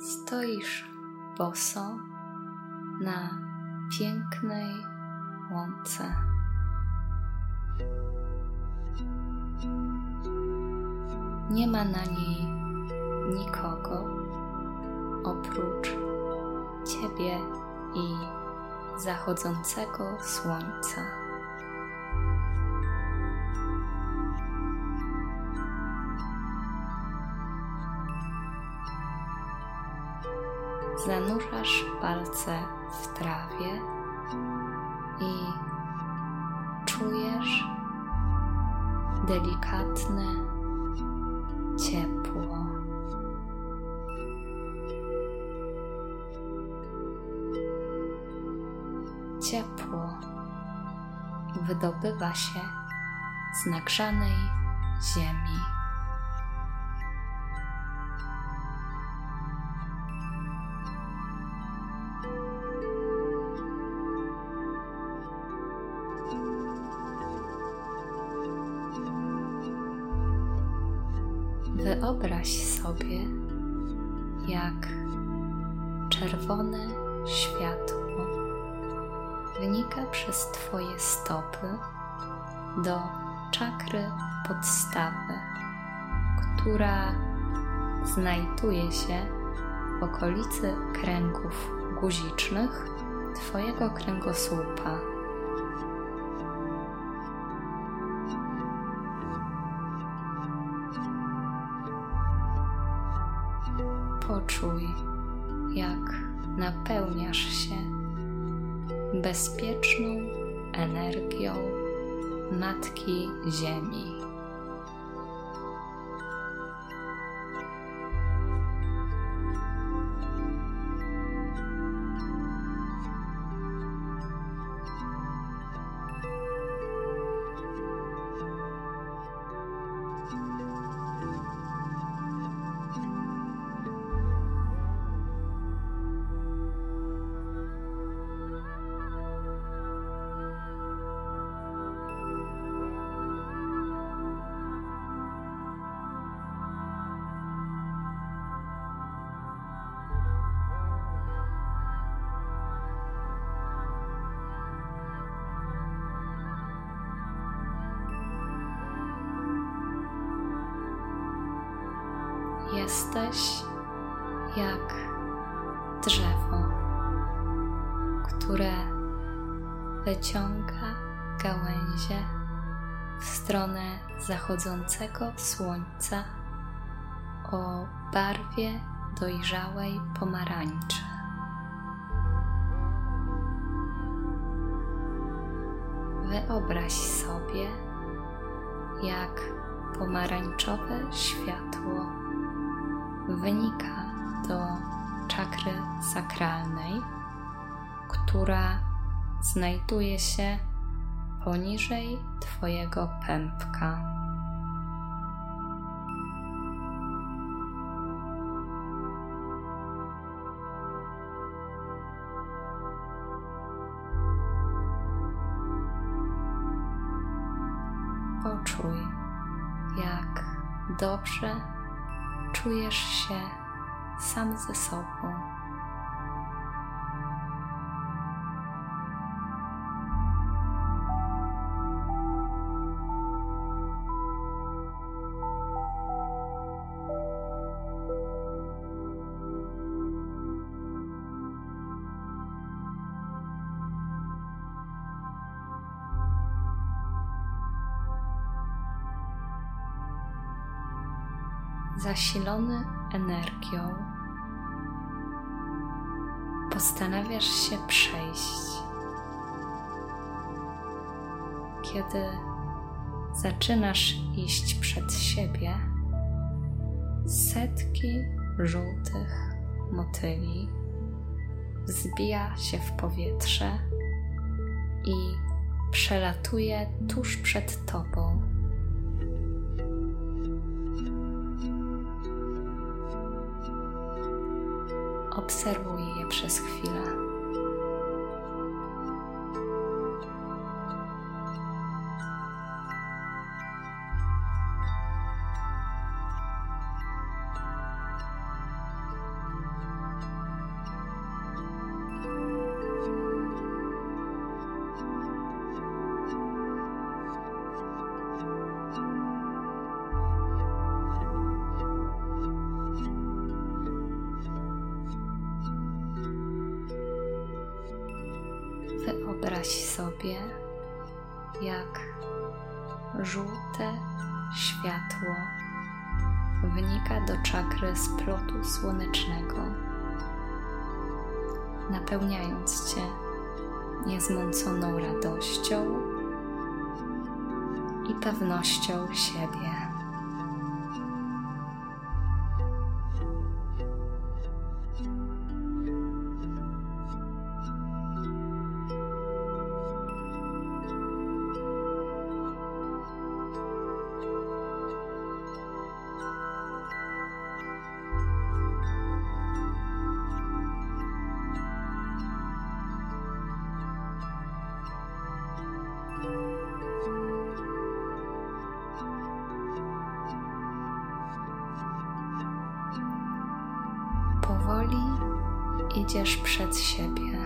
Stoisz boso na pięknej łące. Nie ma na niej nikogo oprócz Ciebie i zachodzącego słońca. Zanurzasz palce w trawie i czujesz delikatne ciepło. Ciepło wydobywa się z nagrzanej ziemi. Twoje stopy do czakry podstawy, która znajduje się w okolicy kręgów guzicznych Twojego kręgosłupa. Poczuj, jak napełniasz się bezpieczną energią Matki Ziemi. Jesteś jak drzewo, które wyciąga gałęzie w stronę zachodzącego słońca o barwie dojrzałej pomarańczy. Wyobraź sobie, jak pomarańczowe światło wynika do czakry sakralnej, która znajduje się poniżej Twojego pępka. Poczuj, jak dobrze czujesz się sam ze sobą. Zasilony energią, postanawiasz się przejść. Kiedy zaczynasz iść przed siebie, setki żółtych motyli wzbija się w powietrze i przelatuje tuż przed tobą. Obserwuj je przez chwilę. Wyobraź sobie, jak żółte światło wnika do czakry splotu słonecznego, napełniając Cię niezmąconą radością i pewnością siebie. Idziesz przed siebie.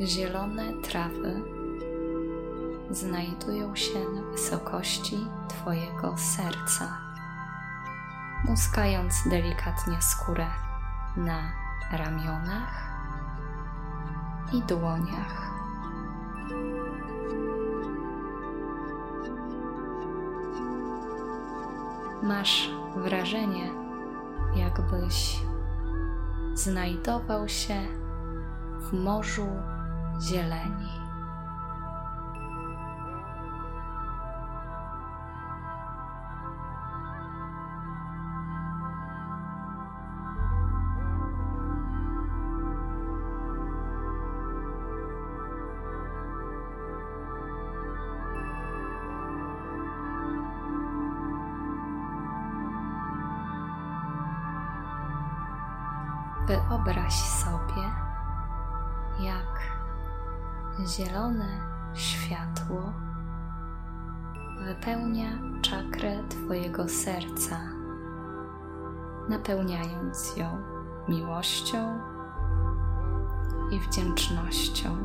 Zielone trawy znajdują się na wysokości Twojego serca, muskając delikatnie skórę na ramionach i dłoniach. masz wrażenie, jakbyś znajdował się w morzu zieleni. Zielone światło wypełnia czakrę Twojego serca, napełniając ją miłością i wdzięcznością.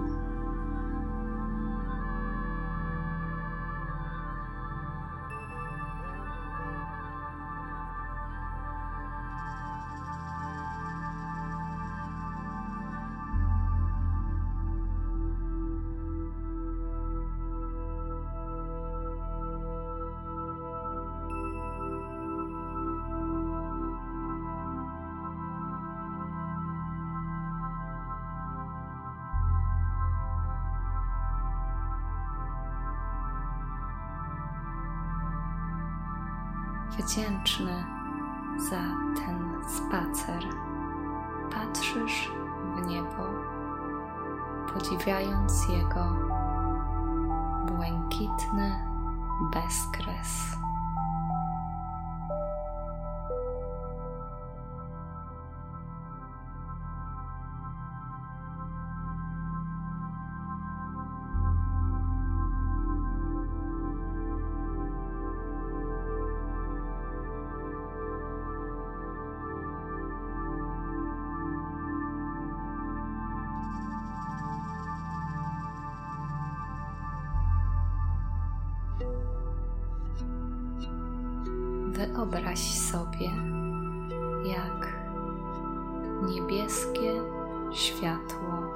Wdzięczny za ten spacer. Patrzysz w niebo, podziwiając jego błękitny bezkres. Wyobraź sobie, jak niebieskie światło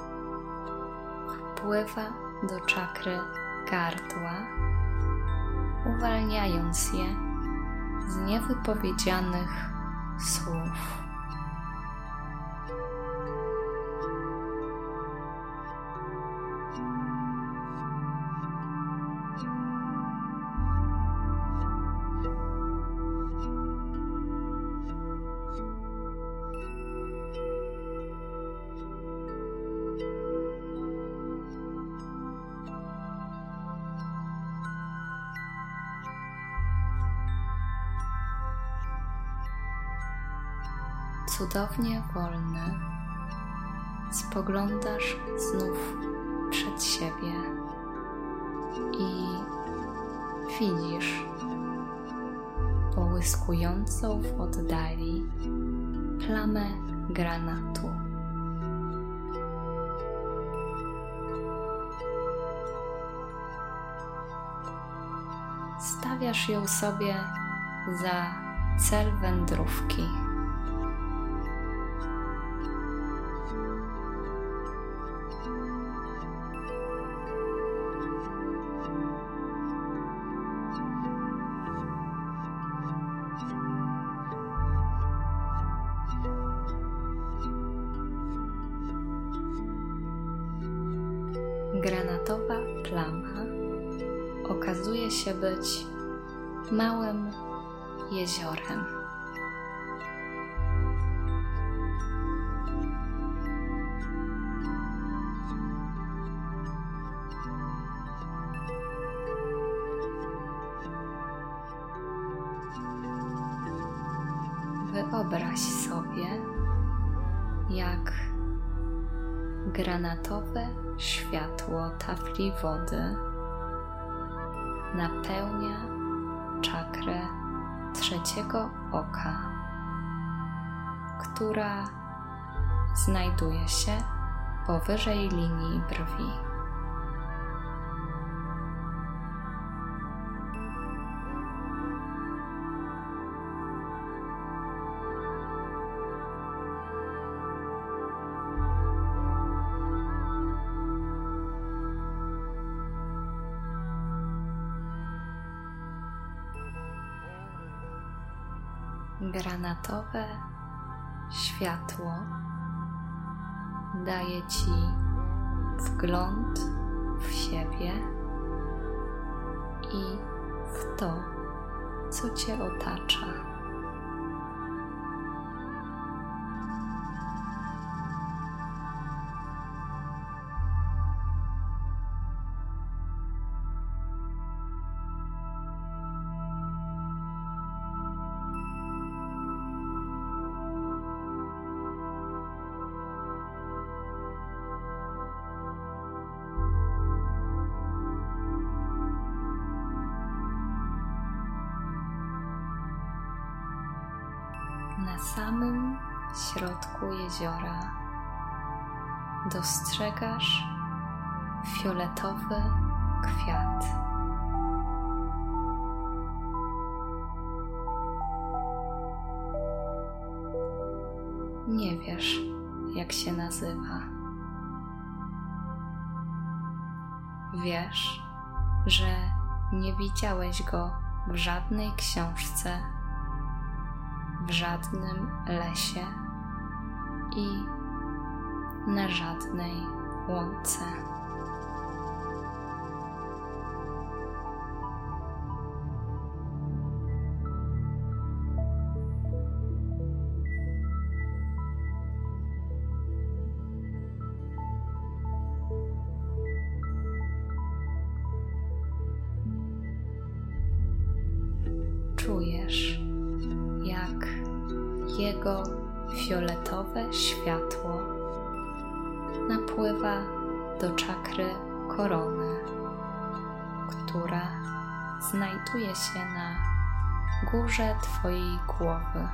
wpływa do czakry gardła, uwalniając je z niewypowiedzianych słów. Cudownie wolny, spoglądasz znów przed siebie i widzisz połyskującą w oddali plamę granatu. Stawiasz ją sobie za cel wędrówki. Granatowa plama okazuje się być małym jeziorem. Wyobraź sobie, jak granatowe światło tafli wody napełnia czakrę trzeciego oka, która znajduje się powyżej linii brwi. Granatowe światło daje Ci wgląd w siebie i w to, co Cię otacza. Na samym środku jeziora dostrzegasz fioletowy kwiat. Nie wiesz, jak się nazywa. Wiesz, że nie widziałeś go w żadnej książce w żadnym lesie i na żadnej łące. Czujesz jego fioletowe światło napływa do czakry korony, która znajduje się na górze Twojej głowy.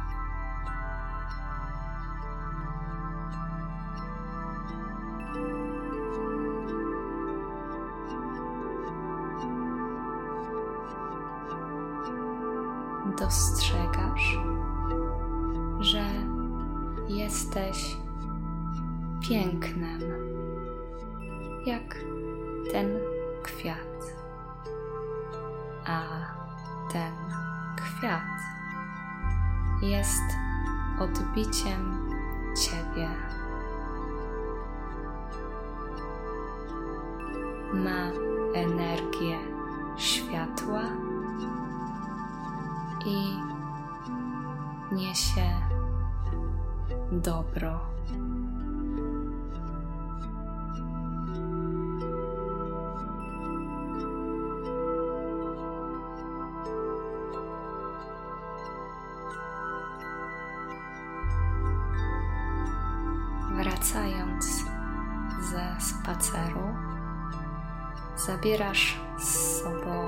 Dostrzegasz, że jesteś pięknem, jak ten kwiat. A ten kwiat jest odbiciem Ciebie. Ma energię światła i niesie dobro. Wracając ze spaceru, zabierasz z sobą